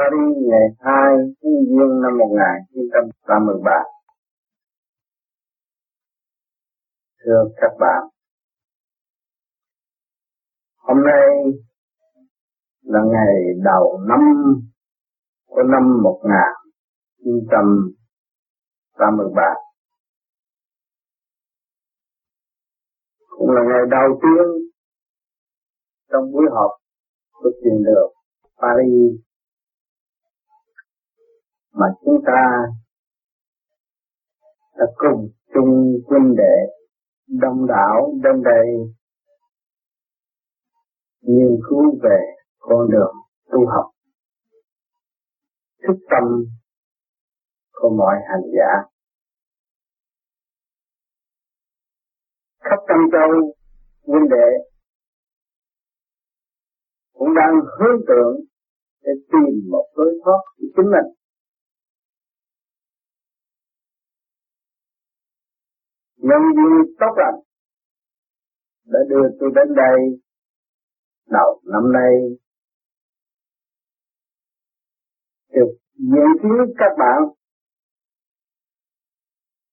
Paris ngày 2 tháng Giêng năm 1933. Thưa các bạn, hôm nay là ngày đầu năm của năm 1933. Cũng là ngày đầu tiên trong buổi họp của truyền được Paris mà chúng ta đã cùng chung quân đệ đông đảo đến đây, nghiên cứu về con đường tu học. Thức tâm của mọi hành giả. Khắp tâm châu quân đệ cũng đang hướng tượng để tìm một lối thoát của chính mình. Nhân duyên tốt lành đã đưa tôi đến đây đầu năm nay. Được dự kiến các bạn,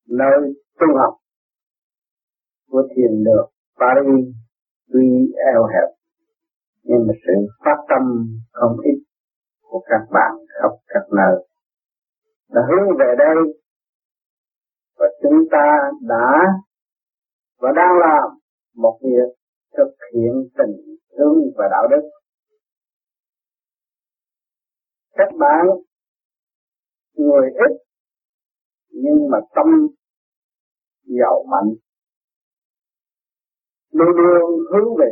nơi tu học của thiền được Paris tuy eo hẹp nhưng mà sự phát tâm không ít của các bạn khắp các nơi đã hướng về đây và chúng ta đã và đang làm một việc thực hiện tình thương và đạo đức. Các bạn người ít, nhưng mà tâm giàu mạnh. Luôn luôn hướng về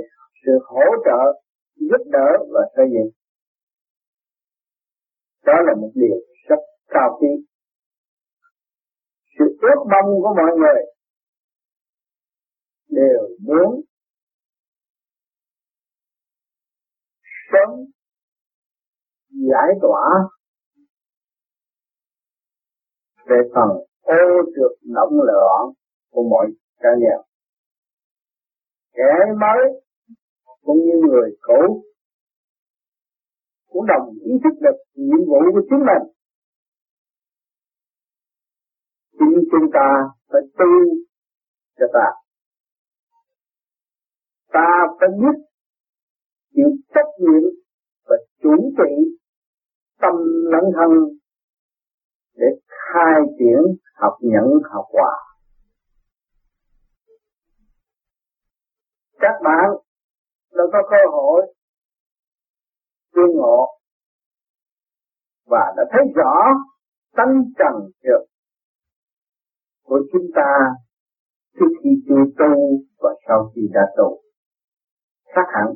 sự hỗ trợ, giúp đỡ và xây dựng. Đó là một điều rất cao quý sự ước mong của mọi người đều muốn sớm giải tỏa về phần ô trượt động loạn của mọi cá nhân kẻ mới cũng như người cũ cũng đồng ý thức được nhiệm vụ của chính mình chính chúng ta phải tu cho ta. Ta phải biết chịu trách nhiệm và chủ trị tâm lẫn thân để khai triển học nhận học hòa. Các bạn đã có cơ hội tương ngộ và đã thấy rõ tánh trần được của chúng ta trước khi chưa tu và sau khi đã tu. Khác hẳn.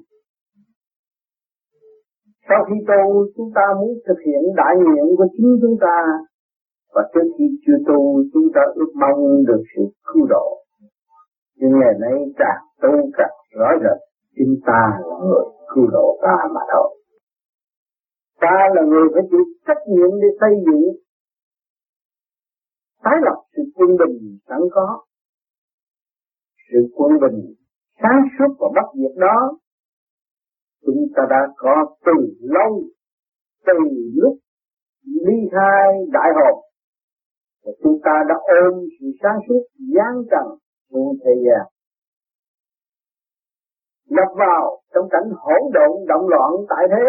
Sau khi tu, chúng ta muốn thực hiện đại nguyện của chính chúng ta. Và trước khi chưa tu, chúng ta ước mong được sự cứu độ. Nhưng ngày nay càng tu càng rõ rệt, chúng ta là người cứu độ ta mà thôi. Ta là người phải chịu trách nhiệm để xây dựng tái lập sự quân bình sẵn có. Sự quân bình sáng suốt và bất diệt đó, chúng ta đã có từ lâu, từ lúc ly khai đại hồn và chúng ta đã ôm sự sáng suốt gian trần xuống thế gian. Nhập vào trong cảnh hỗn độn động loạn tại thế,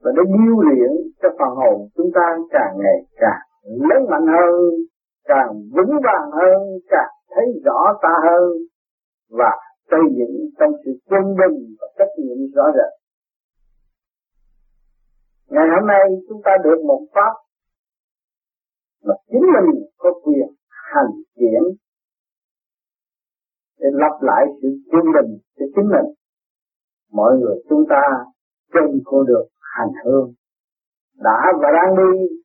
và để điêu luyện cho phần hồn chúng ta càng ngày càng lớn mạnh hơn, càng vững vàng hơn, càng thấy rõ ta hơn, và xây dựng trong sự quân bình và trách nhiệm rõ rệt. Ngày hôm nay chúng ta được một pháp mà chính mình có quyền hành chuyển để lập lại sự quân bình cho chính mình. Mọi người chúng ta trên con được hành hương đã và đang đi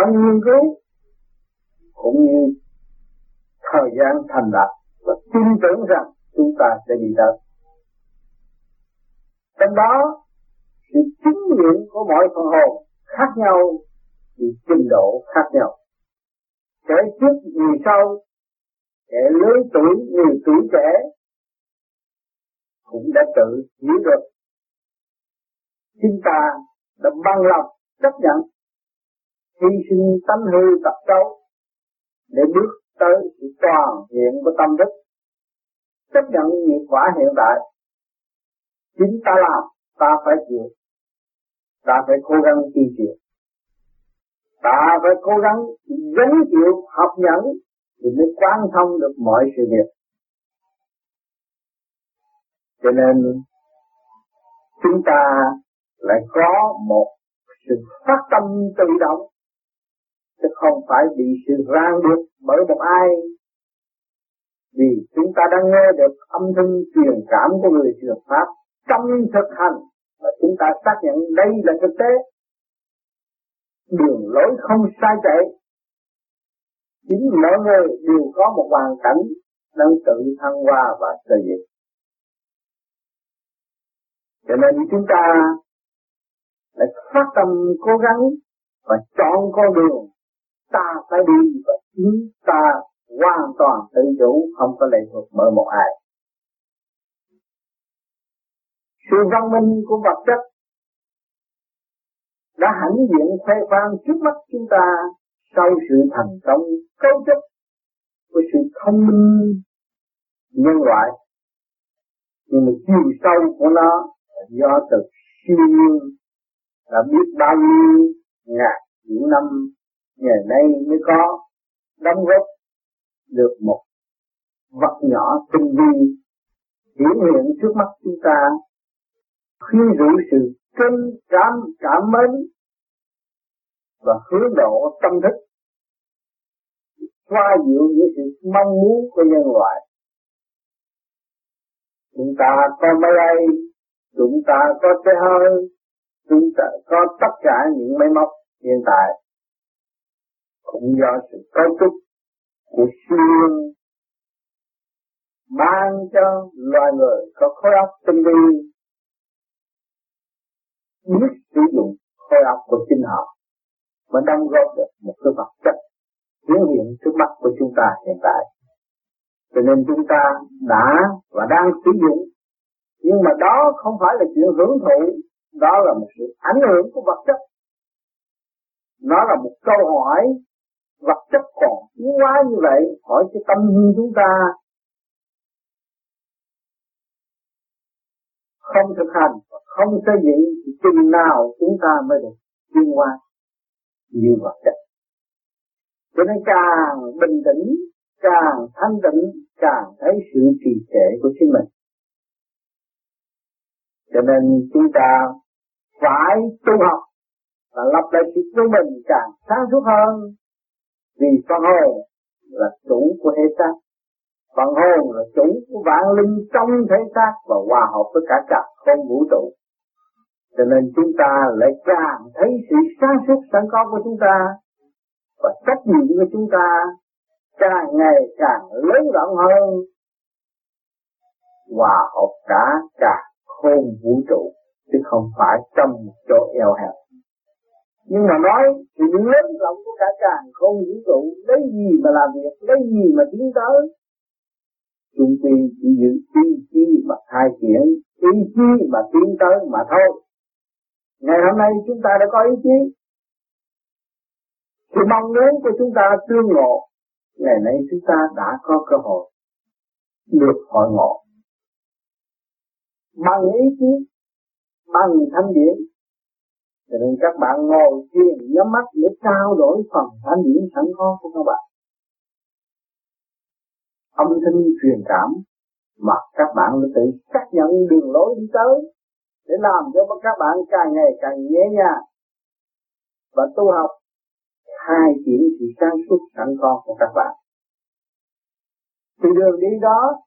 trong nghiên cứu cũng như thời gian thành đạt và tin tưởng rằng chúng ta sẽ đi tới. Trong đó, sự chứng nghiệm của mọi phần hồn khác nhau thì trình độ khác nhau. Kẻ trước người sau, kẻ lớn tuổi người tuổi trẻ cũng đã tự hiểu được chúng ta đã bằng lòng chấp nhận hy sinh tánh hư tập xấu để bước tới sự toàn hiện của tâm đức chấp nhận nghiệp quả hiện tại chính ta làm, ta phải chịu. Ta phải cố gắng chi chịu. Ta phải cố gắng gánh chịu, học nhẫn thì mới quan thông được mọi sự việc cho nên, chúng ta lại có một sự phát tâm tự động chứ không phải bị sự ràng buộc bởi một ai. Vì chúng ta đang nghe được âm thanh truyền cảm của người truyền pháp trong thực hành và chúng ta xác nhận đây là thực tế. Đường lối không sai chạy. Chính mọi người đều có một hoàn cảnh đang tự thăng hoa và xây dựng cho nên chúng ta lại phát tâm cố gắng và chọn con đường ta phải đi và chính ta hoàn toàn tự chủ, không có lệ thuộc bởi một ai. Sự văn minh của vật chất đã hãnh diện khoe khoang trước mắt chúng ta sau sự thành công cấu trúc của sự thông minh nhân loại. Nhưng mà chiều sâu của nó là do từ siêu nhiên đã biết bao nhiêu ngàn những năm ngày nay mới có đóng góp được một vật nhỏ tinh vi hiển hiện trước mắt chúng ta, khuyên rủ sự chân cảm cảm mến và hướng độ tâm thức, xoa dịu những sự mong muốn của nhân loại. Chúng ta có máy bay, chúng ta có xe hơi, chúng ta có tất cả những máy móc hiện tại cũng do sự cấu trúc của siêu ban cho loài người có khối óc tinh vi, biết sử dụng khối óc của chính họ và đóng góp được một cái vật chất hiển hiện trước mắt của chúng ta hiện tại. Cho nên chúng ta đã và đang sử dụng, nhưng mà đó không phải là chuyện hưởng thụ, đó là một sự ảnh hưởng của vật chất nó là một câu hỏi vật chất còn yếu quá như vậy, hỏi cái tâm chúng ta. Không thực hành, không xây dựng thì chừng nào chúng ta mới được tiến qua như vật chất. Cho nên càng bình tĩnh, càng thanh tịnh, càng thấy sự trì trệ của chính mình. Cho nên chúng ta phải tu học và lập lại sự của mình càng sáng suốt hơn vì phần hồn là chủ của thể xác phần hồn là chủ của vạn linh trong thể xác và hòa hợp với cả cả không vũ trụ. Cho nên chúng ta lại càng thấy sự sáng suốt sẵn có của chúng ta và trách nhiệm của chúng ta càng ngày càng lớn rộng hơn. Hòa hợp cả cả không vũ trụ, chứ không phải trong một chỗ eo hẹp nhưng mà nói thì lớn rộng của cả càng không vũ trụ, lấy gì mà làm việc, lấy gì mà tiến tới? Chung quy chỉ giữ ý chí mà khai triển, ý chí mà tiến tới mà thôi. Ngày hôm nay chúng ta đã có ý chí. Sự mong muốn của chúng ta tương ngộ. Ngày nay chúng ta đã có cơ hội được hội ngộ. Bằng ý chí, bằng thanh điển cho nên các bạn ngồi thiền, nhắm mắt để trao đổi phần thanh điển sẵn có của các bạn. Âm thanh truyền cảm mà các bạn tự xác nhận đường lối đi tới để làm cho các bạn càng ngày càng nhẹ nhàng và tu học hai chuyện sự sáng suốt sẵn có của các bạn. Thì đường đi đó,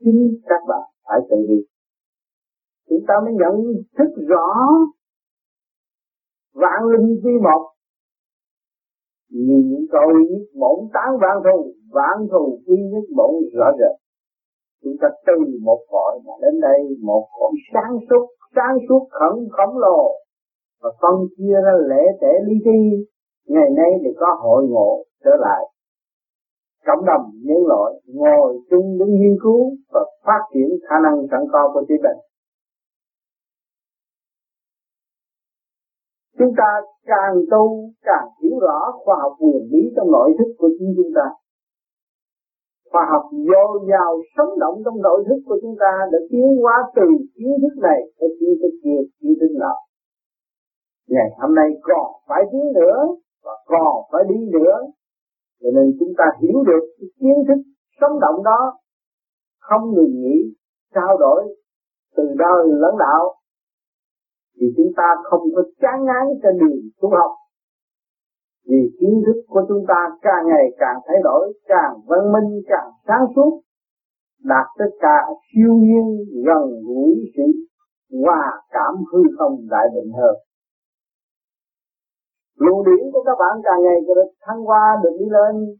chính các bạn phải tự đi. Chúng ta mới nhận thức rõ vạn linh vi một. Như những câu nhất bổn tán vạn thù vạn thù quy nhất bổn rõ rệt. Chúng ta từ một cõi mà đến đây, một cõi sáng suốt sáng suốt khẩn khổng lồ. Và phân chia ra lễ tể ly thi, ngày nay thì có hội ngộ trở lại. Cộng đồng nhân loại ngồi chung đứng nghiên cứu và phát triển khả năng sẵn có của trí tuệ chúng ta càng tu, càng hiểu rõ khoa học quyền lý trong nội thức của chính chúng ta. Khoa học vô dào sống động trong nội thức của chúng ta để tiến hóa từ kiến thức này tới kiến thức kia, kiến thức nào ngày hôm nay còn phải tiến nữa và còn phải đi nữa. Cho nên chúng ta hiểu được cái kiến thức sống động đó. Không ngừng nghỉ, trao đổi từ đời lẫn đạo thì chúng ta không có chán ngán trên đường tu học. Vì kiến thức của chúng ta càng ngày càng thay đổi, càng văn minh, càng sáng suốt, đạt tất cả siêu nhiên, gần gũi sự hòa cảm hư không đại định hơn. Luồng điển của các bạn càng ngày càng được thăng hoa, được đi lên.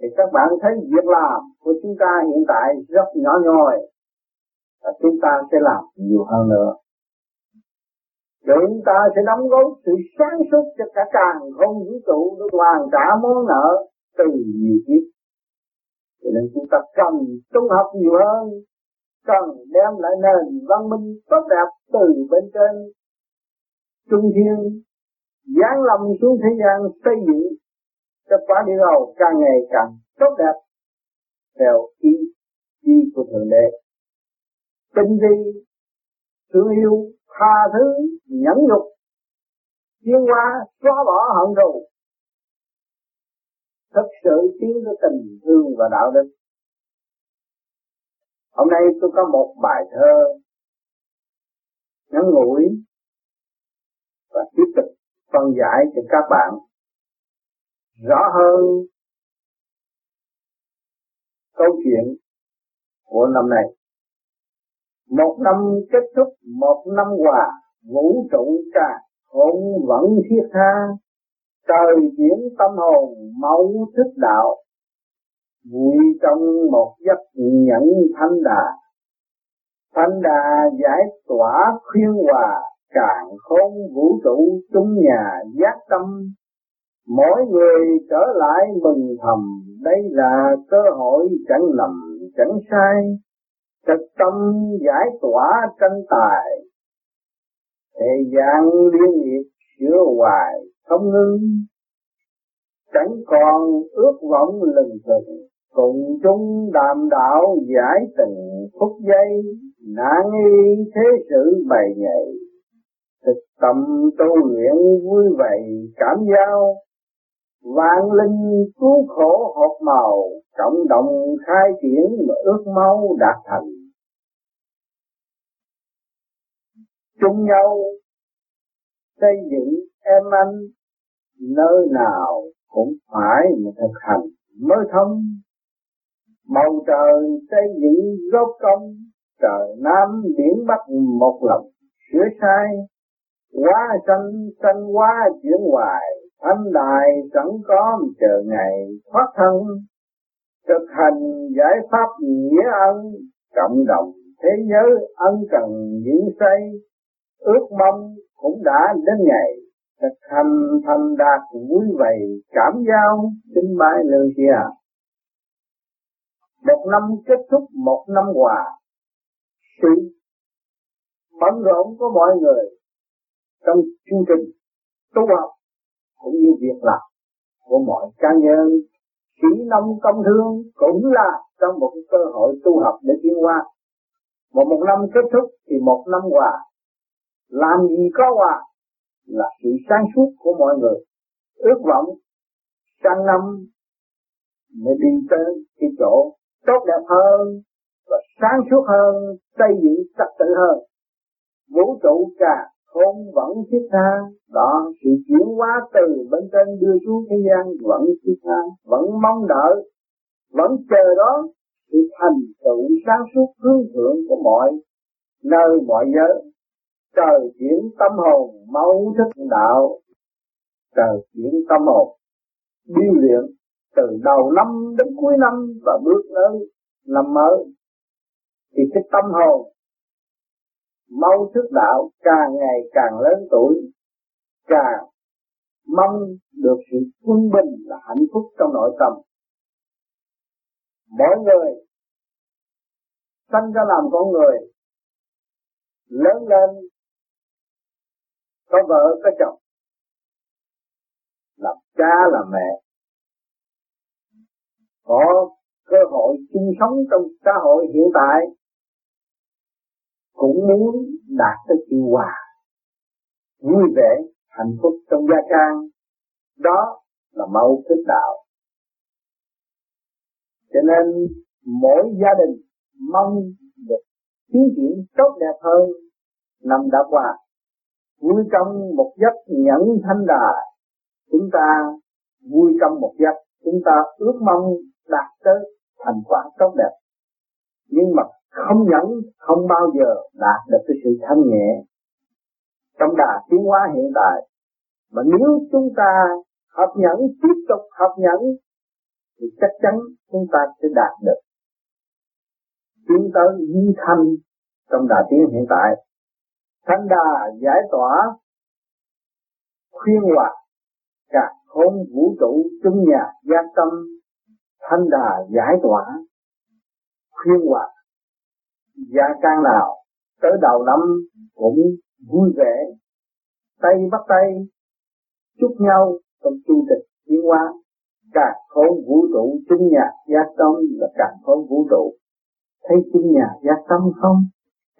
Thì các bạn thấy việc làm của chúng ta hiện tại rất nhỏ nhoi, và chúng ta sẽ làm nhiều hơn nữa chúng ta sẽ đóng góp sự sáng suốt cho cả càng không vũ trụ để hoàn trả món nợ từ nhiều kiếp. Cho nên chúng ta cần tu học nhiều hơn, cần đem lại nền văn minh tốt đẹp từ bên trên. Trung thiên giáng lâm xuống thế gian xây dựng cho quả địa cầu càng ngày càng tốt đẹp theo ý chí của thượng đế. Tinh vi, thương yêu tha thứ, nhẫn nhục tiến hóa, xóa bỏ hận thù thực sự tiến tới tình thương và đạo đức hôm nay tôi có một bài thơ ngắn ngủi và tiếp tục phân giải cho các bạn rõ hơn câu chuyện của năm nay. Một năm kết thúc một năm hòa, vũ trụ cả hỗn vẫn thiết tha, trời chuyển tâm hồn mẫu thức đạo, vui trong một giấc nhẫn thanh đà. Thanh đà giải tỏa khuyên hòa, càng khôn vũ trụ chung nhà giác tâm. Mỗi người trở lại mừng thầm đây là cơ hội chẳng lầm chẳng sai thực tâm giải tỏa tranh tài. Thế gian liên nghiệp sửa hoài không ngưng, chẳng còn ước vọng lừng từng cùng chung đàm đạo giải từng phút giây, nạn y thế sự bày nhảy thực tâm tu luyện vui vậy cảm giao, vạn linh cứu khổ hộp màu, cộng đồng khai triển mà ước mau đạt thành. Chung nhau, xây dựng em anh nơi nào cũng phải mà thực hành mới thông. Màu trời xây dựng góp công, trời nam biển bắc một lòng sửa sai. Quá sanh sanh quá chuyển hoài, thanh đài chẳng có chờ ngày thoát thân. Thực hành giải pháp nghĩa ân, cộng đồng thế giới ân cần diễn xây ước mong cũng đã đến ngày thật thành thành đạt vui vầy cảm giao xin bái lời kia một năm kết thúc một năm hòa. Sự bận rộn của mọi người trong chương trình, tu học, cũng như việc làm của mọi cá nhân. Kỹ năng công thương cũng là trong một cơ hội tu học để tiến hóa. Một một năm kết thúc thì một năm hòa làm gì có hòa là sự sáng suốt của mọi người. Ước vọng sang năm mới đi tới cái chỗ tốt đẹp hơn và sáng suốt hơn, xây dựng trật tự hơn. Vũ trụ cả không vẫn thiết tha đó sự chuyển hóa từ bên trên đưa xuống thế gian vẫn thiết tha, vẫn mong đợi, vẫn chờ đó sự thành tựu sáng suốt hướng thượng của mọi nơi mọi giới trời chuyển tâm hồn mau thức đạo. Trời chuyển tâm hồn, điêu luyện từ đầu năm đến cuối năm và bước tới năm mới. Thì cái tâm hồn mau thức đạo càng ngày càng lớn tuổi, càng mong được sự quân bình là hạnh phúc trong nội tâm. Mỗi người sanh ra làm con người, lớn lên có vợ, có chồng. Làm cha làm mẹ. Có cơ hội chung sống trong xã hội hiện tại, cũng muốn đạt tới chịu hòa vui vẻ, hạnh phúc trong gia can đó là mẫu thức đạo. Cho nên, mỗi gia đình mong được tiến triển tốt đẹp hơn, năm đã qua vui trong một giấc nhẫn thanh đà, chúng ta vui trong một giấc. Chúng ta ước mong đạt tới thành quả tốt đẹp. Nhưng mà không nhẫn, không bao giờ đạt được cái sự thanh nhẹ. Trong đà tiến hóa hiện tại, mà nếu chúng ta học nhẫn, tiếp tục học nhẫn, thì chắc chắn chúng ta sẽ đạt được. Tiến tới di thanh trong đà tiến hiện tại thanh đà giải tỏa, khuyên hoạt cả khôn vũ trụ chung nhà gia tâm, thanh đà giải tỏa, khuyên hoạt gia can nào tới đầu năm cũng vui vẻ, tay bắt tay chúc nhau trong chu trình tiến hóa. Cả khối vũ trụ chung nhà giác tâm là cả khối vũ trụ. Thấy chung nhà giác tâm không?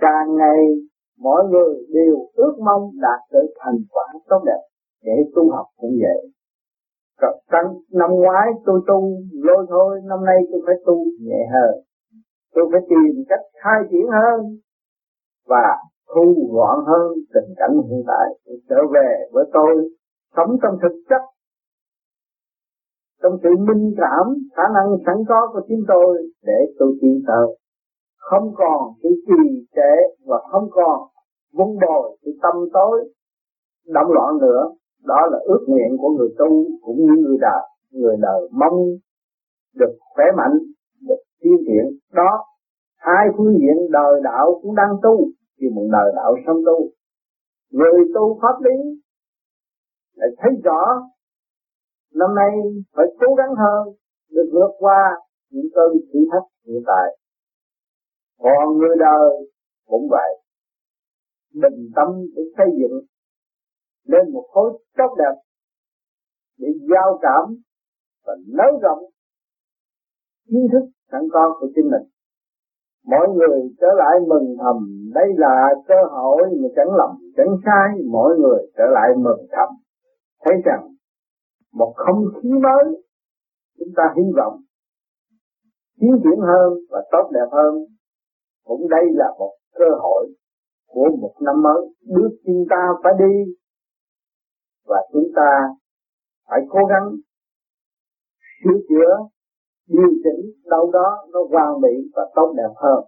Càng ngày mọi người đều ước mong đạt tới thành quả tốt đẹp để tu học cũng vậy. Trong năm ngoái tôi tu, lôi thôi, năm nay tôi phải tu nhẹ hơn. Tôi phải tìm cách khai triển hơn và thu gọn hơn tình cảnh hiện tại trở về với tôi, sống trong thực chất, trong sự minh cảm, khả năng sẵn có của chính tôi để tôi tiến tới không còn sự trì trệ và không còn vun bồi sự tâm tối động loạn nữa. Đó là ước nguyện của người tu cũng như người đời. Người đời mong được khỏe mạnh, được tiến triển. Đó, hai phương diện đời đạo cũng đang tu thì một đời đạo sống tu. Người tu pháp lý lại thấy rõ năm nay phải cố gắng hơn để vượt qua những cơn thử thách hiện tại còn người đời cũng vậy. Bình tâm để xây dựng lên một khối tốt đẹp để giao cảm và nới rộng kiến thức sẵn có của chính mình. Mọi người trở lại mừng thầm, đây là cơ hội mà chẳng lầm, chẳng sai. Mọi người trở lại mừng thầm. Thấy rằng một không khí mới, chúng ta hy vọng, tiến triển hơn và tốt đẹp hơn cũng đây là một cơ hội của một năm mới. Bước chúng ta phải đi. Và chúng ta phải cố gắng sửa chữa, điều chỉnh đâu đó nó hoàn mỹ và tốt đẹp hơn.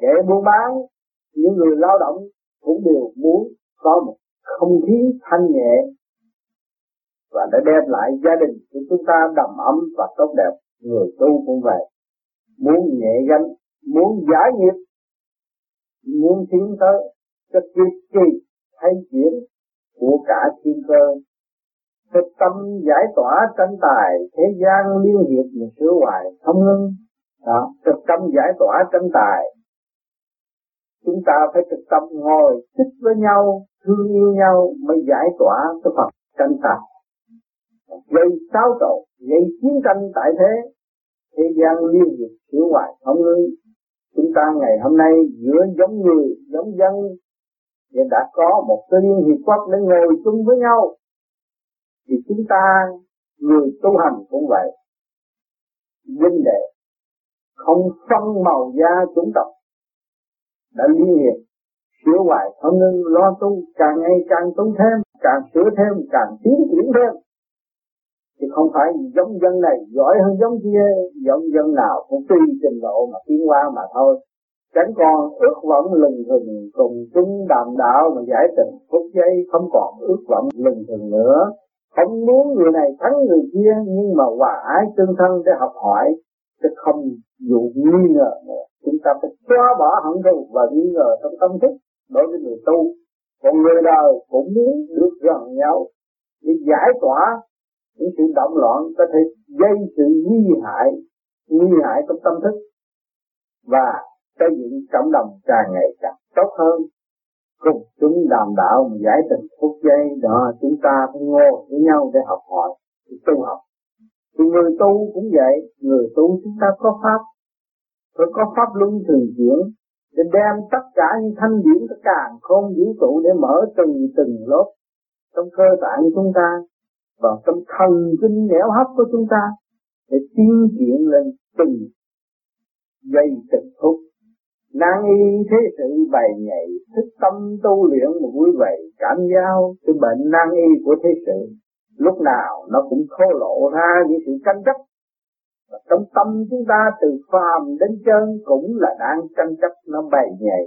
Kẻ buôn bán, những người lao động cũng đều muốn có một không khí thanh nhẹ và để đem lại gia đình của chúng ta đầm ấm và tốt đẹp. Người tu cũng vậy. Muốn nhẹ gánh muốn giải nghiệp, muốn tiến tới cái kiếp kỳ thay chuyển của cả thiên cơ. Thực tâm giải tỏa tranh tài, thế gian liên hiệp mà sửa hoài không ngưng. Đó, thực tâm giải tỏa tranh tài. Chúng ta phải thực tâm ngồi thích với nhau, thương yêu nhau mới giải tỏa cái phần tranh tài. Gây xáo trộn, gây chiến tranh tại thế thế gian liên hiệp sửa hoài không ngưng chúng ta ngày hôm nay giữa giống người, giống dân, thì đã có một cái liên hiệp quốc để ngồi chung với nhau. Thì chúng ta, người tu hành cũng vậy. Huynh đệ không phân màu da chủng tộc. Đã liên hiệp, sửa hoài không ngưng lo tu, càng ngày càng tu thêm, càng sửa thêm, càng tiến triển thêm thì không phải giống dân này giỏi hơn giống kia, giống dân nào cũng tùy trình độ mà tiến qua mà thôi. Chẳng còn ước vọng lừng thừng cùng chung đàm đạo mà giải tình phút giây không còn ước vọng lừng thừng nữa. Không muốn người này thắng người kia, nhưng mà hòa ái tương thân để học hỏi, chứ không dụ nghi ngờ nữa. Chúng ta phải xóa bỏ hận thù và nghi ngờ trong tâm thức đối với người tu. Còn người đời cũng muốn được gần nhau để giải tỏa những sự động loạn có thể gây sự nguy hại nguy hại trong tâm thức. Và xây dựng cộng đồng càng ngày càng tốt hơn. Cùng chúng đàm đạo giải tình phút giây đó, chúng ta phải ngồi với nhau để học hỏi, để tu học. Thì người tu cũng vậy, người tu chúng ta có pháp. Phải có pháp luân thường chuyển để đem tất cả những thanh điển, tất cả không vũ trụ để mở từng từng lớp trong cơ tạng chúng ta và trong thần kinh nẻo hấp của chúng ta để tiến triển lên từng dây từng phút. Nan y thế sự bày nhảy thức tâm tu luyện một vui vẻ cảm giao cái bệnh nan y của thế sự. Lúc nào nó cũng khô lộ ra những sự tranh chấp. Và trong tâm chúng ta từ phàm đến chân cũng là đang tranh chấp nó bày nhảy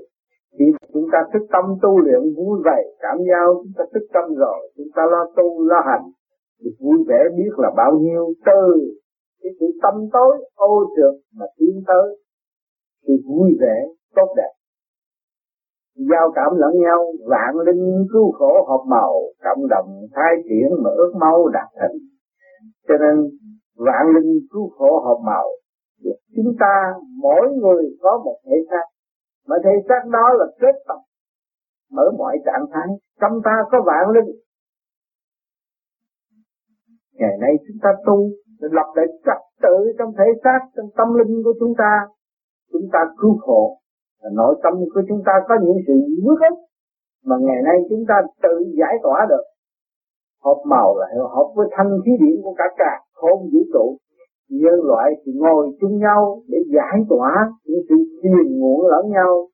khi chúng ta thức tâm tu luyện vui vẻ, cảm giao, chúng ta thức tâm rồi, chúng ta lo tu lo hành thì vui vẻ biết là bao nhiêu từ cái sự tâm tối, ô trượt mà tiến tới. Thì vui vẻ, tốt đẹp. Giao cảm lẫn nhau, vạn linh cứu khổ hợp màu cộng đồng thay triển mà ước mau đạt thành. Cho nên, vạn linh cứu khổ hợp màu chúng ta mỗi người có một thể xác. Mà thể xác đó là kết tập mở mọi trạng thái. Trong ta có vạn linh ngày nay chúng ta tu để lập lại trật tự trong thể xác, trong tâm linh của chúng ta. Chúng ta cứu khổ. Nội tâm của chúng ta có những sự bước ức mà ngày nay chúng ta tự giải tỏa được. Hợp màu là hợp với thanh khí điển của cả cả không vũ trụ. Nhân loại thì ngồi chung nhau để giải tỏa những sự phiền muộn lẫn nhau.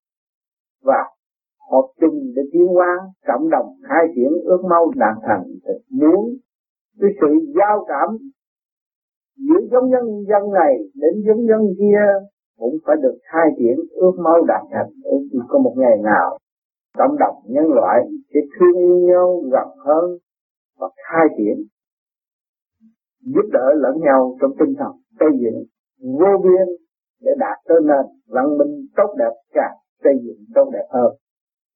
Và hợp chung để tiến hóa cộng đồng khai triển ước mong đạt thành muốn cái sự giao cảm giữa giống nhân dân này đến giống nhân kia cũng phải được khai triển ước mơ đạt thành để có một ngày nào, cộng đồng nhân loại sẽ thương yêu nhau gần hơn và khai triển, giúp đỡ lẫn nhau trong tinh thần xây dựng vô biên để đạt tới nền văn minh tốt đẹp, càng xây dựng tốt đẹp hơn.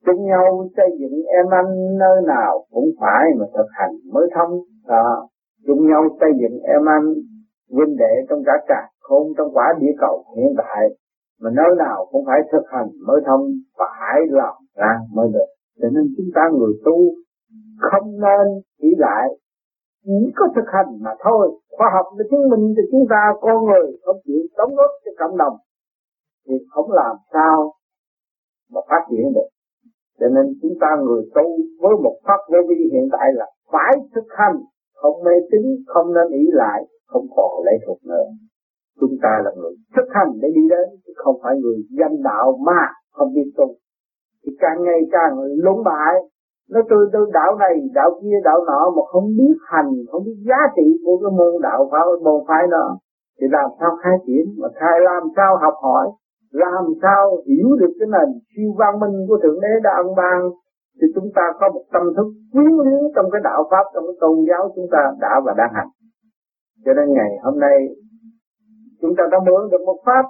Chung nhau xây dựng em anh nơi nào cũng phải mà thực hành mới thông đó, chung nhau xây dựng em anh huynh đệ trong cả cả không trong quả địa cầu hiện tại, mà nơi nào cũng phải thực hành mới thông, phải làm ra mới được. Cho nên chúng ta người tu không nên chỉ lại, chỉ có thực hành mà thôi. Khoa học đã chứng minh cho chúng ta con người không chịu đóng góp cho cộng đồng, thì không làm sao mà phát triển được. Cho nên chúng ta người tu với một pháp vô vi hiện tại là phải thực hành không mê tín, không nên ý lại, không còn lệ thuộc nữa. Chúng ta là người thực hành để đi đến không phải người danh đạo mà không biết tu. Thì càng ngày càng lũng bại nó từ từ đạo này, đạo kia, đạo nọ, mà không biết hành, không biết giá trị của cái môn đạo phái môn phái đó, thì làm sao khai triển, mà khai, làm sao học hỏi, làm sao hiểu được cái nền siêu văn minh của thượng đế đã ân ban thì chúng ta có một tâm thức quyến luyến trong cái đạo pháp, trong cái tôn giáo chúng ta đã và đang hành. Cho nên ngày hôm nay, chúng ta đã mượn được một pháp.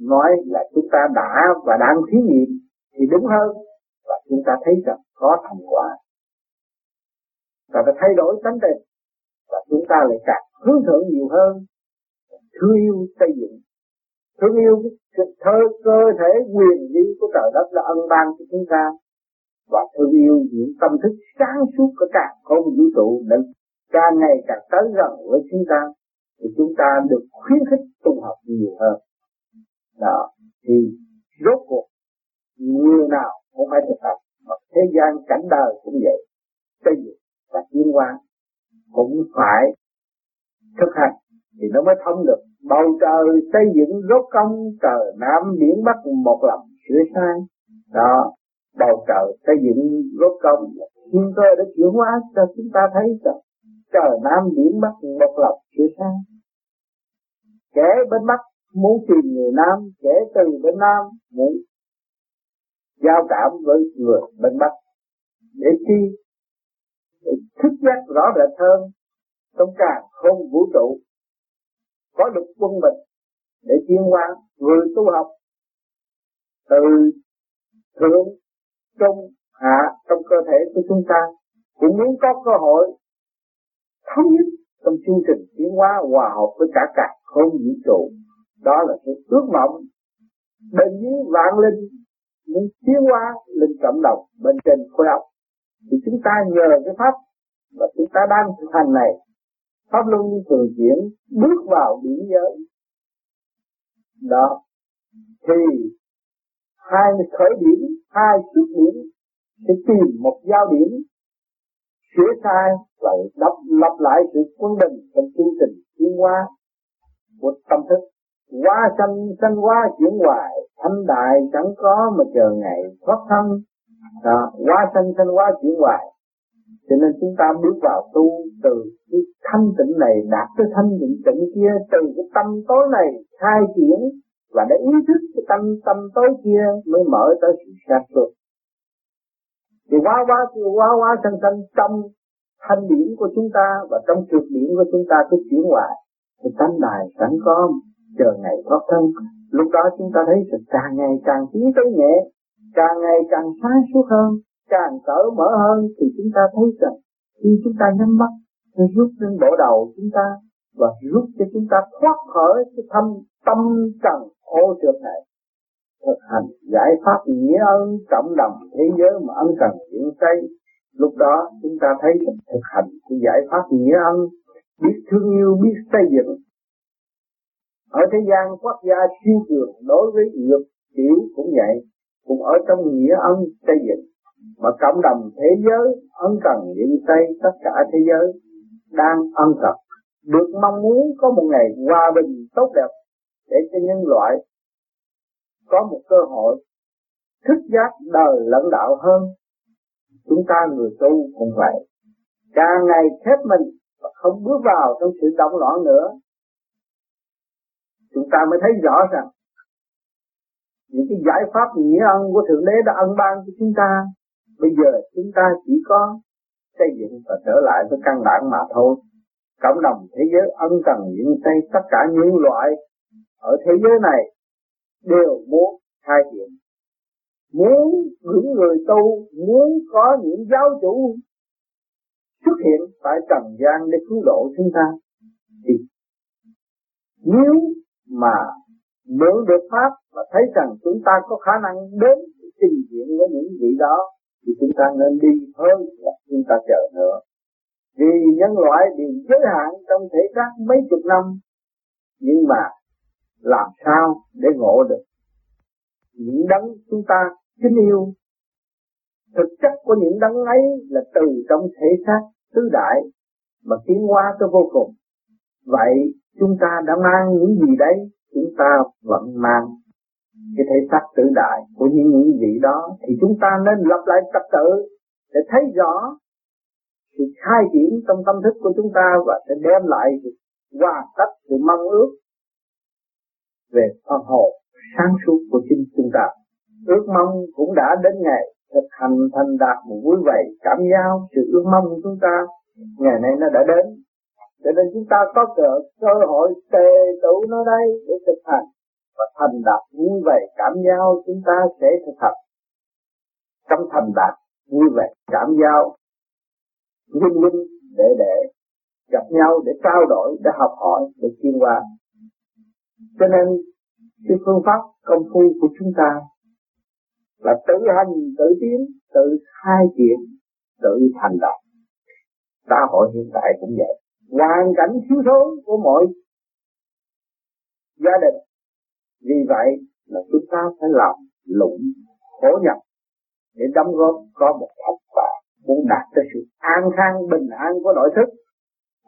Nói là chúng ta đã và đang thí nghiệm thì đúng hơn và chúng ta thấy rằng có thành quả. Và đã thay đổi tánh tình và chúng ta lại càng hướng thượng nhiều hơn. Thương yêu xây dựng. Thương yêu cái thơ cơ thể quyền lý của trời đất là ân ban cho chúng ta và thương yêu những tâm thức sáng suốt của cả không vũ trụ để càng ngày càng tới gần với chúng ta thì chúng ta được khuyến khích tu học nhiều hơn. Đó, thì rốt cuộc người nào cũng phải thực tập mà thế gian cảnh đời cũng vậy. Xây dựng và tiến hóa cũng phải thực hành thì nó mới thông được. Bầu trời xây dựng, rốt công trời nam, biển bắc một lòng sửa sai. Đó bầu trời xây dựng rốt công. Nhưng cơ để chuyển hóa cho chúng ta thấy rằng trời nam biển bắc một lòng chưa sang kẻ bên bắc muốn tìm người nam, kẻ từ bên nam muốn giao cảm với người bên bắc. Để chi để thức giác rõ rệt hơn, trong càng không vũ trụ, có được quân bình để tiến hóa, người tu học từ thượng trong, hạ trong cơ thể của chúng ta cũng muốn có cơ hội thống nhất trong chương trình tiến hóa hòa hợp với cả cả không vũ trụ. Đó là sự ước mộng. Bên dưới vạn linh muốn tiến hóa lên cộng đồng bên trên khối óc. Thì chúng ta nhờ cái pháp và chúng ta đang thực hành này. Pháp luân thường chuyển bước vào điểm giới. Đó. Thì hai khởi điểm hai chút điểm sẽ tìm một giao điểm sửa sai và đắp lập lại sự quân bình trong chương trình tiến hóa của tâm thức. Qua sanh sanh qua chuyển hoài thanh đại chẳng có mà chờ ngày thoát thân. À, Đó, hóa sanh sanh hóa chuyển hoài. Cho nên chúng ta bước vào tu từ cái thanh tịnh này đạt tới thanh tịnh tịnh kia từ cái tâm tối này khai triển và để ý thức cái tâm tâm tối kia mới mở tới sự sáng suốt. Thì quá quá quá quá sanh sanh trong thanh điển của chúng ta và trong trượt điển của chúng ta cứ chuyển hoài, thì tánh đài sẵn có chờ ngày thoát thân. Lúc đó chúng ta thấy sự càng ngày càng tiến tới nhẹ, càng ngày càng sáng suốt hơn, càng cởi mở hơn, thì chúng ta thấy rằng khi chúng ta nhắm mắt, nó rút lên bộ đầu chúng ta và rút cho chúng ta thoát khỏi cái thâm tâm trần ô trượt này. Thực hành giải pháp nghĩa ân cộng đồng thế giới mà ân cần chuyển xây lúc đó chúng ta thấy thực hành cái giải pháp nghĩa ân, biết thương yêu, biết xây dựng. Ở thế gian, quốc gia siêu cường đối với nhược tiểu cũng vậy, cũng ở trong nghĩa ân xây dựng. Mà cộng đồng thế giới, ân cần hiện xây tất cả thế giới đang ân cần. Được mong muốn có một ngày hòa bình tốt đẹp để cho nhân loại có một cơ hội thức giác đời lẫn đạo hơn. Chúng ta người tu cũng vậy. Càng ngày khép mình và không bước vào trong sự động loạn nữa, chúng ta mới thấy rõ rằng những cái giải pháp nghĩa ân của thượng đế đã ân ban cho chúng ta. Bây giờ chúng ta chỉ có xây dựng và trở lại với căn bản mà thôi. Cộng đồng thế giới ân cần những tay tất cả những loại ở thế giới này đều muốn khai triển. Muốn những người tu, muốn có những giáo chủ xuất hiện tại trần gian để cứu độ chúng ta. Thì nếu mà mượn được pháp và thấy rằng chúng ta có khả năng đến trình diện với những vị đó, thì chúng ta nên đi hơn là chúng ta chờ nữa. Vì nhân loại bị giới hạn trong thể xác mấy chục năm, nhưng mà làm sao để ngộ được. Những đấng chúng ta kính yêu, thực chất của những đấng ấy là từ trong thể xác tứ đại mà tiến hóa tới vô cùng. Vậy chúng ta đã mang những gì đấy, chúng ta vẫn mang cái thể xác tự đại của những những vị đó. Thì chúng ta nên lập lại trật tự để thấy rõ sự khai triển trong tâm thức của chúng ta và sẽ đem lại hòa tất sự mong ước về phần hồn sáng suốt của chính chúng ta. Ước mong cũng đã đến ngày thực hành thành đạt một vui vẻ cảm giao sự ước mong của chúng ta ngày nay nó đã đến. Cho nên chúng ta có cơ, cơ hội tề tụ nó đây để thực hành. Và thành đạt vui vẻ cảm giao chúng ta sẽ thực hành. Trong thành đạt vui vẻ cảm giao vinh vinh để để gặp nhau để trao đổi để học hỏi để chuyên qua cho nên, cái phương pháp công phu của chúng ta là tự hành, tự tiến, tự khai triển, tự thành đạt xã hội hiện tại cũng vậy. Hoàn cảnh thiếu thốn của mọi gia đình. Vì vậy là chúng ta phải làm lụng, khổ nhọc để đóng góp, có một học quả muốn đạt tới sự an khang, bình an của nội thức.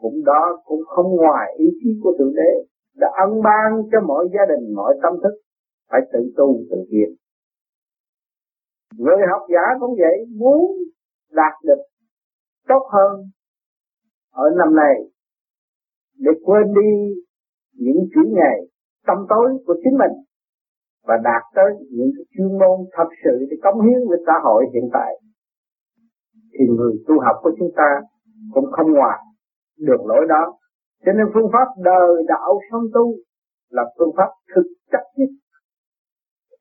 Cũng đó cũng không ngoài ý chí của thượng đế đã ân ban cho mọi gia đình, mọi tâm thức, phải tự tu, tự thiền. người học giả cũng vậy, muốn đạt được tốt hơn ở năm này để quên đi những chuỗi ngày tâm tối của chính mình và đạt tới những chuyên môn thật sự để cống hiến với xã hội hiện tại, thì người tu học của chúng ta cũng không ngoài được lỗi đó cho nên phương pháp đời đạo song tu là phương pháp thực chất nhất.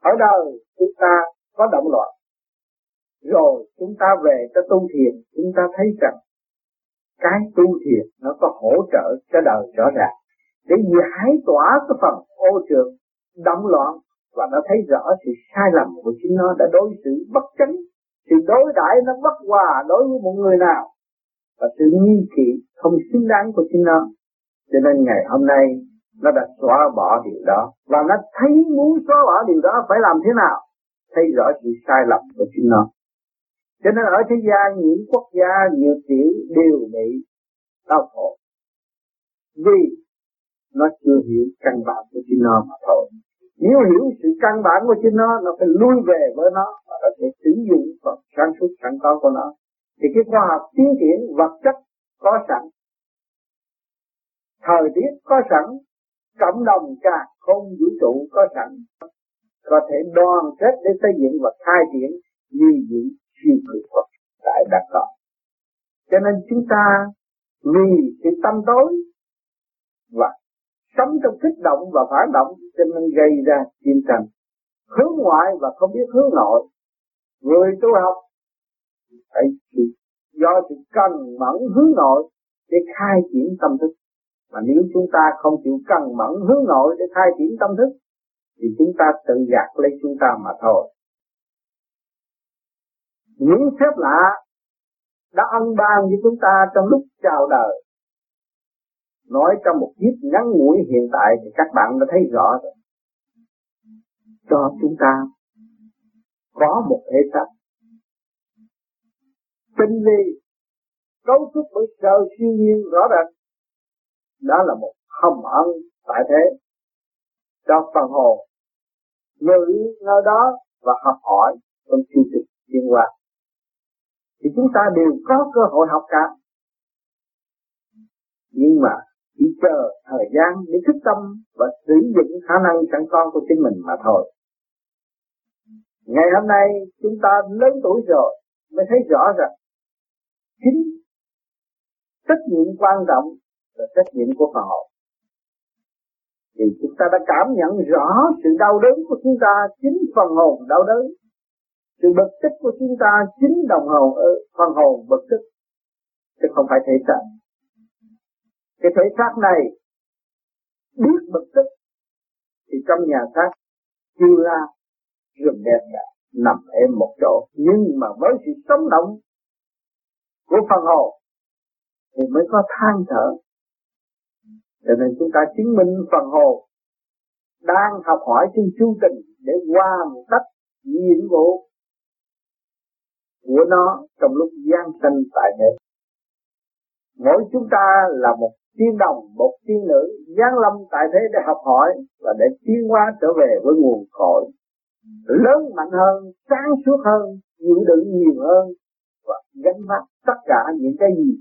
Ở đời chúng ta có động loạn. Rồi chúng ta về cho tu thiền chúng ta thấy rằng cái tu thiền nó có hỗ trợ cho đời rõ ràng. Để giải tỏa cái phần ô trường, động loạn và nó thấy rõ sự sai lầm của chính nó đã đối xử bất chánh. Sự đối đãi nó bất hòa đối với một người nào và sự nghi kỵ không xứng đáng của chính nó cho nên ngày hôm nay, nó đã xóa bỏ điều đó. Và nó thấy muốn xóa bỏ điều đó phải làm thế nào? Thấy rõ sự sai lầm của chính nó. Cho nên ở thế gian, những quốc gia, nhiều tiểu, đều bị đau khổ. Vì nó chưa hiểu căn bản của chính nó mà thôi. Nếu hiểu sự căn bản của chính nó nó phải lui về với nó và nó sẽ sử dụng phần sáng suốt sẵn có của nó. Thì cái khoa học tiến triển vật chất có sẵn thời tiết có sẵn, cộng đồng cả không vũ trụ có sẵn. Có thể đoàn kết để xây dựng và khai triển như những siêu cực Phật tại đã có cho nên chúng ta vì sự tâm tối và sống trong kích động và phản động, cho nên gây ra chiến tranh. Hướng ngoại và không biết hướng nội. Người tu học phải do sự cần mẫn hướng nội để khai triển tâm thức mà nếu chúng ta không chịu cần mẫn hướng nội để khai triển tâm thức, thì chúng ta tự gạt lấy chúng ta mà thôi. Những phép lạ đã ân ban với chúng ta trong lúc chào đời. Nói trong một kiếp ngắn ngủi hiện tại thì các bạn đã thấy rõ rồi. Cho chúng ta có một thể xác tinh vi, cấu trúc bởi sơ siêu nhiên rõ rệt đó là một hầm ẩn tại thế. Cho phần hồn ngự nơi đó và học hỏi trong chương trình liên qua thì chúng ta đều có cơ hội học cả. Nhưng mà chỉ chờ thời gian để thức tâm và sử dụng khả năng sẵn có của chính mình mà thôi. Ngày hôm nay chúng ta lớn tuổi rồi mới thấy rõ rằng chính trách nhiệm quan trọng là trách nhiệm của phần hồn. Thì chúng ta đã cảm nhận rõ sự đau đớn của chúng ta chính phần hồn đau đớn. Sự bực tức của chúng ta chính đồng hồn ở phần hồn bực tức chứ không phải thể xác cái thể xác này biết bực tức, thì trong nhà xác chưa ra rừng đẹp đã nằm êm một chỗ nhưng mà với sự sống động của phần hồn, thì mới có than thở cho nên chúng ta chứng minh phần hồn đang học hỏi trên chu trình để hoàn tất nhiệm vụ của nó trong lúc gian sinh tại thế mỗi chúng ta là một tiên đồng, một tiên nữ giáng lâm tại thế để học hỏi và để tiến hóa trở về với nguồn cội. Lớn mạnh hơn, sáng suốt hơn, chịu đựng nhiều hơn và gánh vác tất cả những cái gì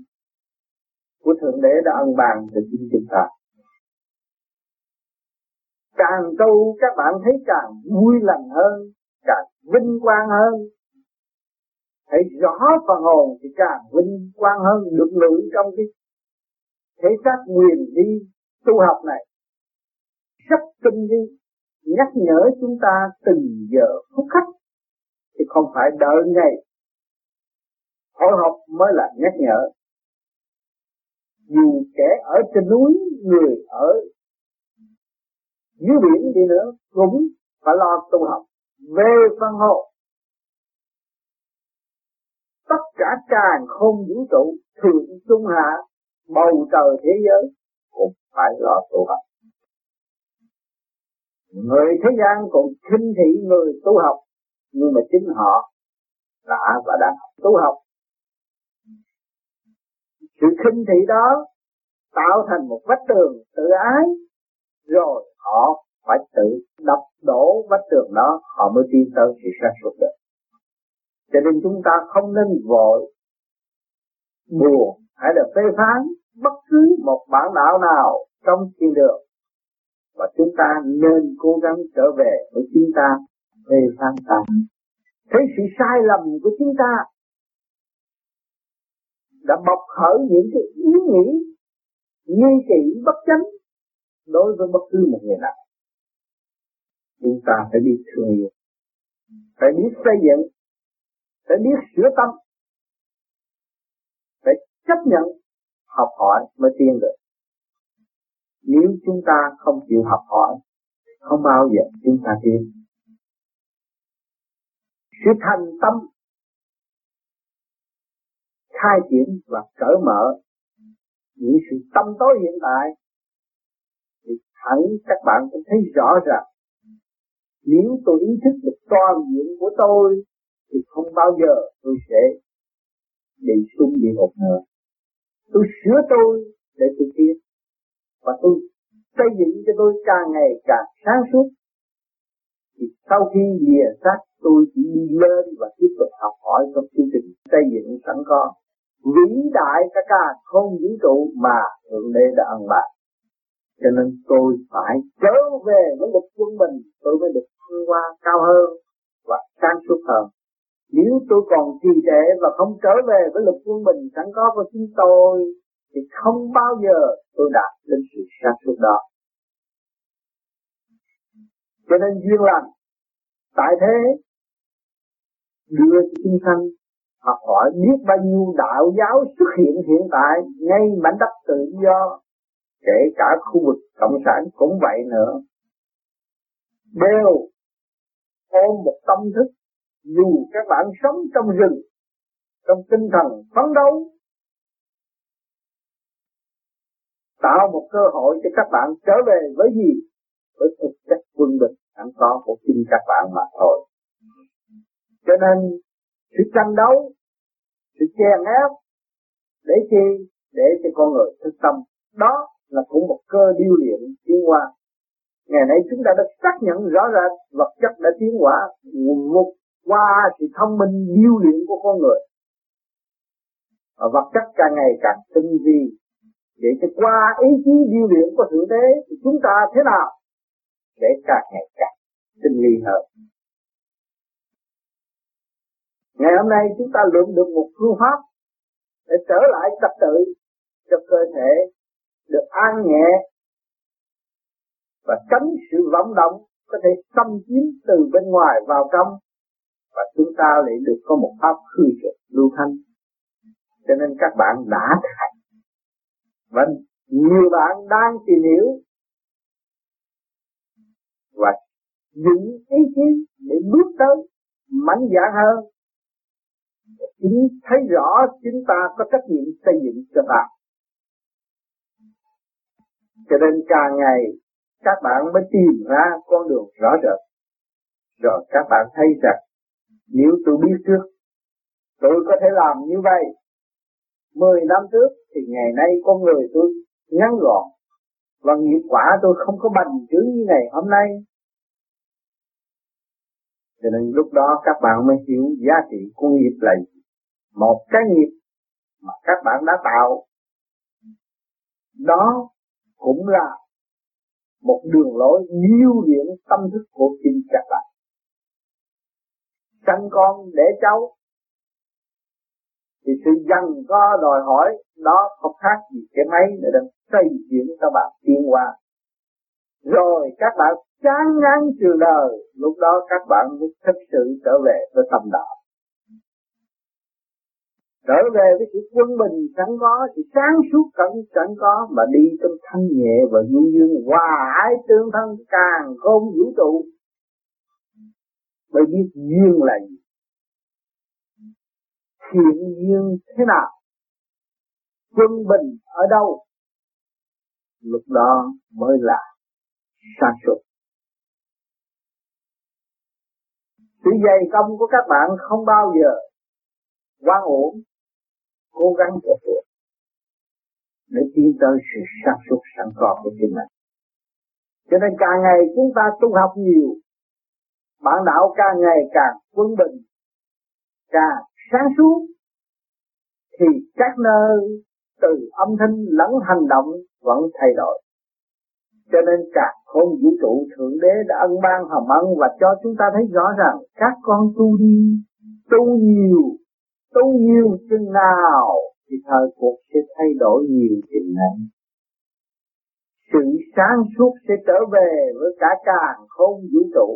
của thượng đế đã ân bàn cho chính chúng ta. Càng tu các bạn thấy càng vui lành hơn, càng vinh quang hơn. Thấy rõ phần hồn thì càng vinh quang hơn, được lượng trong cái thể xác quyền đi tu học này. Rất tinh đi nhắc nhở chúng ta từng giờ phút khắc thì không phải đợi ngày. Hội học mới là nhắc nhở dù kẻ ở trên núi, người ở dưới biển đi nữa, cũng phải lo tu học. Về phân hộ tất cả càng không vũ trụ, thượng trung hạ, bầu trời thế giới cũng phải lo tu học. Người thế gian còn khinh thị người tu học, nhưng mà chính họ đã và đang tu học sự khinh thị đó tạo thành một vách tường tự ái, rồi họ phải tự đập đổ vách tường đó, họ mới tin tới sự sáng suốt được. Cho nên chúng ta không nên vội, buồn hay là phê phán bất cứ một bản đạo nào trong thiên đường. Và chúng ta nên cố gắng trở về với chúng ta, phê phán ta. Thấy sự sai lầm của chúng ta đã bộc khởi những cái ý nghĩ nghi kỵ bất chánh đối với bất cứ một người nào. Chúng ta phải biết thương yêu, phải biết xây dựng, phải biết sửa tâm, phải chấp nhận, học hỏi mới tiến được. Nếu chúng ta không chịu học hỏi, không bao giờ chúng ta tiến. Sự thành tâm khai triển và cởi mở những sự tâm tối hiện tại, thì hẳn các bạn cũng thấy rõ ràng, nếu tôi ý thức được toàn diện của tôi, thì không bao giờ tôi sẽ bị xuống địa ngục nữa tôi sửa tôi để tôi tiến, và tôi xây dựng cho tôi càng ngày càng sáng suốt. Thì sau khi lìa xác, tôi chỉ đi lên và tiếp tục học hỏi trong chương trình xây dựng sẵn có vĩ đại cả cả không vũ trụ mà thượng đế đã ăn bài. Cho nên tôi phải trở về với lực quân mình, tôi mới được thăng hoa cao hơn và sáng suốt hơn. Nếu tôi còn trì trệ và không trở về với lực quân bình sẵn có của chính tôi, thì không bao giờ tôi đạt đến sự sáng suốt đó. Cho nên duyên lành, tại thế, đưa chúng sanh học hỏi biết bao nhiêu đạo giáo xuất hiện hiện tại, ngay mảnh đất tự do, kể cả khu vực cộng sản cũng vậy nữa. Đều ôm một tâm thức, dù các bạn sống trong rừng, trong tinh thần phấn đấu, tạo một cơ hội cho các bạn trở về với gì? Với thực chất quân bình sẵn có của chính các bạn mà thôi. Cho nên sự tranh đấu, sự chèn ép để chi? Để cho con người thức tâm. Đó là cũng một cơ điêu luyện tiến hóa. Ngày nay chúng ta đã xác nhận rõ rệt vật chất đã tiến hóa một qua sự thông minh điêu luyện của con người. Và vật chất càng ngày càng tinh vi. Để cho qua ý chí điêu luyện của thượng đế thì chúng ta thế nào? Để càng ngày càng tinh vi hơn ngày hôm nay chúng ta luận được một phương pháp để trở lại trật tự cho cơ thể được an nhẹ và tránh sự vọng động có thể xâm chiếm từ bên ngoài vào trong và chúng ta lại được có một pháp hư trực lưu thanh. Cho nên các bạn đã thành. Và nhiều bạn đang tìm hiểu và những ý chí để bước tới mạnh dạn hơn chính thấy rõ chúng ta có trách nhiệm xây dựng cho ta. Cho nên càng ngày, các bạn mới tìm ra con đường rõ rệt. Rồi các bạn thấy rằng, nếu tôi biết trước, tôi có thể làm như vậy. Mười năm trước thì ngày nay con người tôi ngắn gọn, và nghiệp quả tôi không có bành trướng như ngày hôm nay cho nên lúc đó các bạn mới hiểu giá trị của nghiệp là gì. Một cái nghiệp mà các bạn đã tạo đó cũng là một đường lối nhiêu điểm tâm thức của chính các bạn sanh con để cháu thì sự dần có đòi hỏi đó không khác gì cái máy để đang xây dựng các bạn tiến qua, rồi các bạn chán ngán trường đời, lúc đó các bạn mới thực sự trở về với tâm đạo. Trở về với sự quân bình sẵn có, sự sáng suốt cẩn sẵn có, mà đi trong thanh nhẹ và du dương, hòa ái tương thân càng không vũ trụ. Mới biết duyên là gì. Thiện duyên thế nào? Quân bình ở đâu? Lúc đó mới là sáng suốt. Sự dày công của các bạn không bao giờ quan ổn. Cố gắng cho được để tiến tới sự sáng suốt sẵn có của chính mình. Cho nên càng ngày chúng ta tu học nhiều, bản đạo càng ngày càng quân bình, càng sáng suốt, thì các nơi từ âm thanh lẫn hành động vẫn thay đổi. Cho nên cả không, vũ trụ thượng đế đã ân ban hồng ân và cho chúng ta thấy rõ rằng các con tu đi, tu nhiều tu nhiều chừng nào thì thời cuộc sẽ thay đổi nhiều chừng này. Sự sáng suốt sẽ trở về với cả càng không vũ trụ.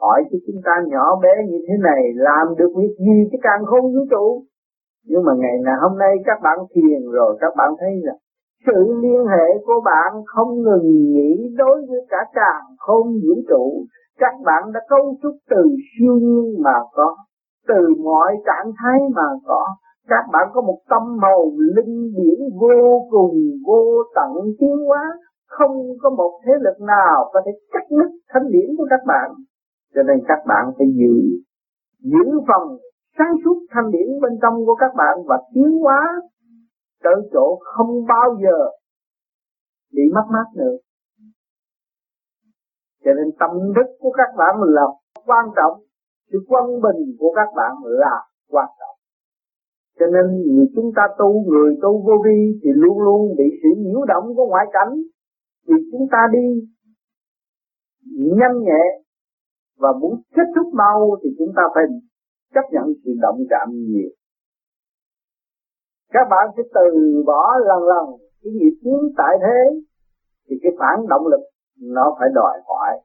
Hỏi cho chúng ta nhỏ bé như thế này, làm được việc gì chứ càng không vũ trụ? Nhưng mà ngày nào hôm nay các bạn thiền rồi, các bạn thấy rằng sự liên hệ của bạn không ngừng nghỉ đối với cả càng không vũ trụ. Các bạn đã cấu trúc từ siêu nhiên mà có, từ mọi trạng thái mà có. Các bạn có một tâm màu linh điển vô cùng, vô tận tiến hóa. Không có một thế lực nào có thể cắt đứt thánh điển của các bạn. Cho nên các bạn phải giữ giữ phần sáng suốt thanh điển bên trong của các bạn và tiến hóa tới chỗ không bao giờ bị mất mát nữa. Cho nên tâm thức của các bạn là quan trọng, sự quân bình của các bạn là quan trọng. Cho nên người chúng ta tu, người tu vô vi thì luôn luôn bị sự nhiễu động của ngoại cảnh. Vì chúng ta đi nhanh nhẹ và muốn kết thúc mau thì chúng ta phải chấp nhận sự động chạm nhiều các bạn sẽ từ bỏ lần lần cái nghiệp chướng tại thế, thì cái phản động lực nó phải đòi hỏi.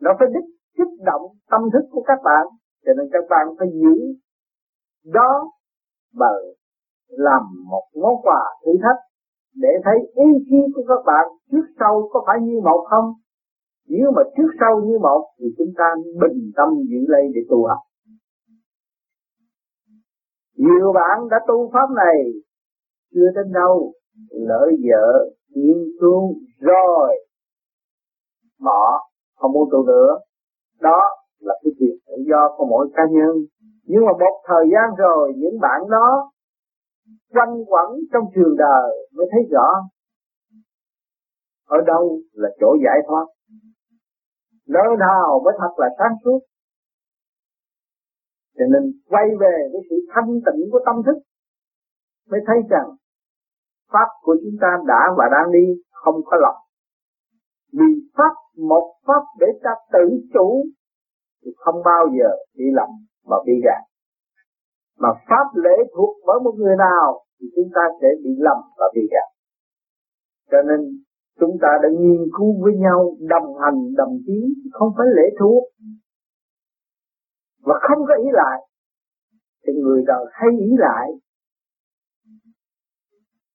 Nó phải đích kích động tâm thức của các bạn, cho nên các bạn phải giữ đó bởi làm một món quà thử thách để thấy ý chí của các bạn trước sau có phải như một không. Nếu mà trước sau như một, thì chúng ta bình tâm giữ lấy để tu học nhiều bạn đã tu pháp này, chưa đến đâu, lỡ vợ nghiên cứu rồi bỏ không muốn tu nữa. Đó là cái việc tự do của mỗi cá nhân. Nhưng mà một thời gian rồi, những bạn đó quanh quẩn trong trường đời mới thấy rõ ở đâu là chỗ giải thoát. Nơi nào mới thật là sáng suốt? Cho nên quay về với sự thanh tịnh của tâm thức mới thấy rằng pháp của chúng ta đã và đang đi không có lọc vì pháp, một pháp để ta tự chủ thì không bao giờ bị lầm và bị gạt. Mà pháp lễ thuộc bởi một người nào thì chúng ta sẽ bị lầm và bị gạt. Cho nên chúng ta đã nghiên cứu với nhau, đồng hành, đồng chí, không phải lễ thuộc và không có ý lại, thì người đời hay ý lại.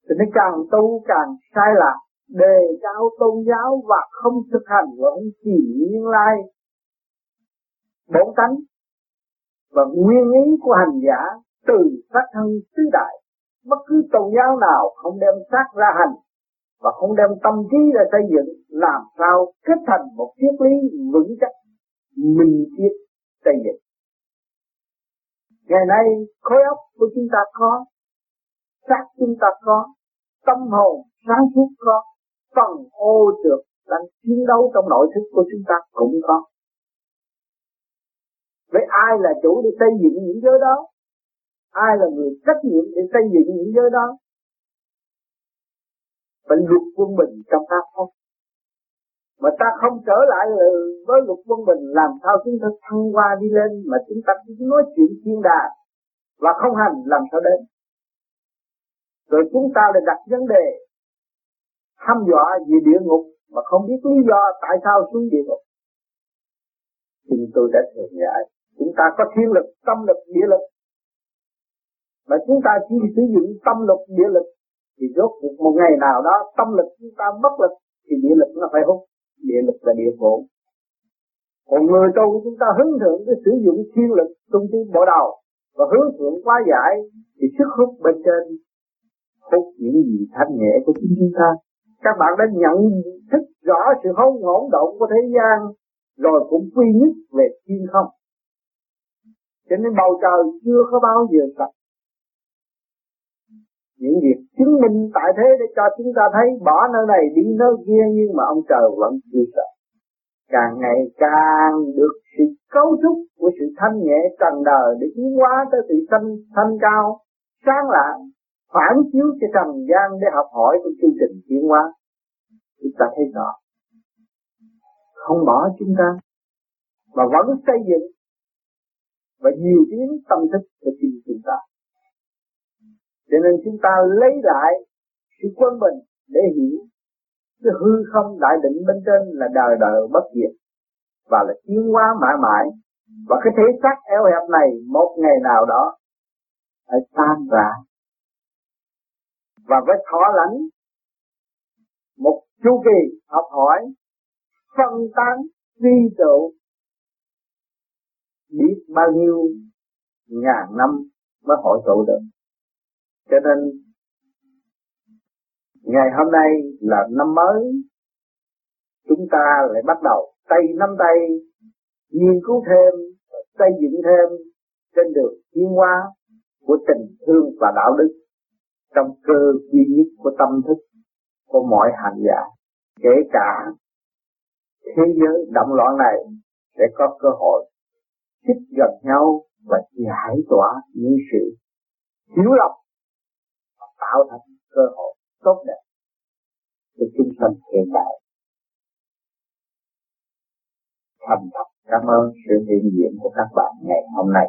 Thì nó càng tu càng sai lạc, đề cao tôn giáo và không thực hành và không chỉ nguyên lai. Bốn tánh và nguyên ý của hành giả từ sát thân tứ đại, bất cứ tôn giáo nào không đem sát ra hành và không đem tâm trí ra xây dựng, làm sao kết thành một triết lý vững chắc, minh triết xây dựng ngày nay, khối óc của chúng ta có, xác chúng ta có, tâm hồn sáng suốt có, phần ô trượt, đang chiến đấu trong nội thức của chúng ta cũng có Vậy ai là chủ để xây dựng những giới đó? Ai là người trách nhiệm để xây dựng những giới đó? Phải luật quân bình trong ta không? Mà ta không trở lại với luật quân bình, làm sao chúng ta thăng qua đi lên mà chúng ta chỉ nói chuyện thiên đà và không hành, làm sao đến. Rồi chúng ta lại đặt vấn đề hăm dọa về địa ngục mà không biết lý do tại sao xuống địa ngục. Thì tôi đã thường giải chúng ta có thiên lực, tâm lực, địa lực mà chúng ta chỉ sử dụng tâm lực, địa lực thì rốt cuộc một ngày nào đó tâm lực chúng ta bất lực thì địa lực nó phải hút địa lực là địa phủ còn người tu chúng ta hướng thượng cái sử dụng thiên lực trung tâm bộ đầu và hướng thượng quá giải thì sức hút bên trên hút những gì thanh nhẹ của chính chúng ta. Các bạn đã nhận thức rõ sự hỗn hỗn động của thế gian rồi cũng quy nhất về thiên không. Cho nên bầu trời chưa có bao giờ sạch những việc chứng minh tại thế để cho chúng ta thấy bỏ nơi này đi nơi kia nhưng mà ông trời vẫn chưa sợ càng ngày càng được sự cấu trúc của sự thanh nhẹ trần đời để tiến hóa tới sự thanh thanh cao, sáng lạng, phản chiếu cho trần gian để học hỏi của chương trình tiến hóa chúng ta thấy rõ không bỏ chúng ta, mà vẫn xây dựng và nhiều tiếng tâm thức của chính chúng. Cho nên chúng ta lấy lại sự quân bình để hiểu cái hư không đại định bên trên là đời đời bất diệt và là tiến hóa mãi mãi. Và cái thể xác eo hẹp này một ngày nào đó phải tan rã. Và với thọ lãnh, một chu kỳ học hỏi, phân tán vi độ biết bao nhiêu ngàn năm mới hội tụ được cho nên, ngày hôm nay là năm mới, chúng ta lại bắt đầu tay nắm tay nghiên cứu thêm, xây dựng thêm trên đường tiến hóa của tình thương và đạo đức trong cơ duy nhất của tâm thức của mọi hành giả. Kể cả thế giới động loạn này sẽ có cơ hội xích gần nhau và giải tỏa những sự thiếu lầm tạo thành cơ hội tốt đẹp cho chúng sanh hiện đại. Thành thật cảm ơn sự hiện diện của các bạn ngày hôm nay.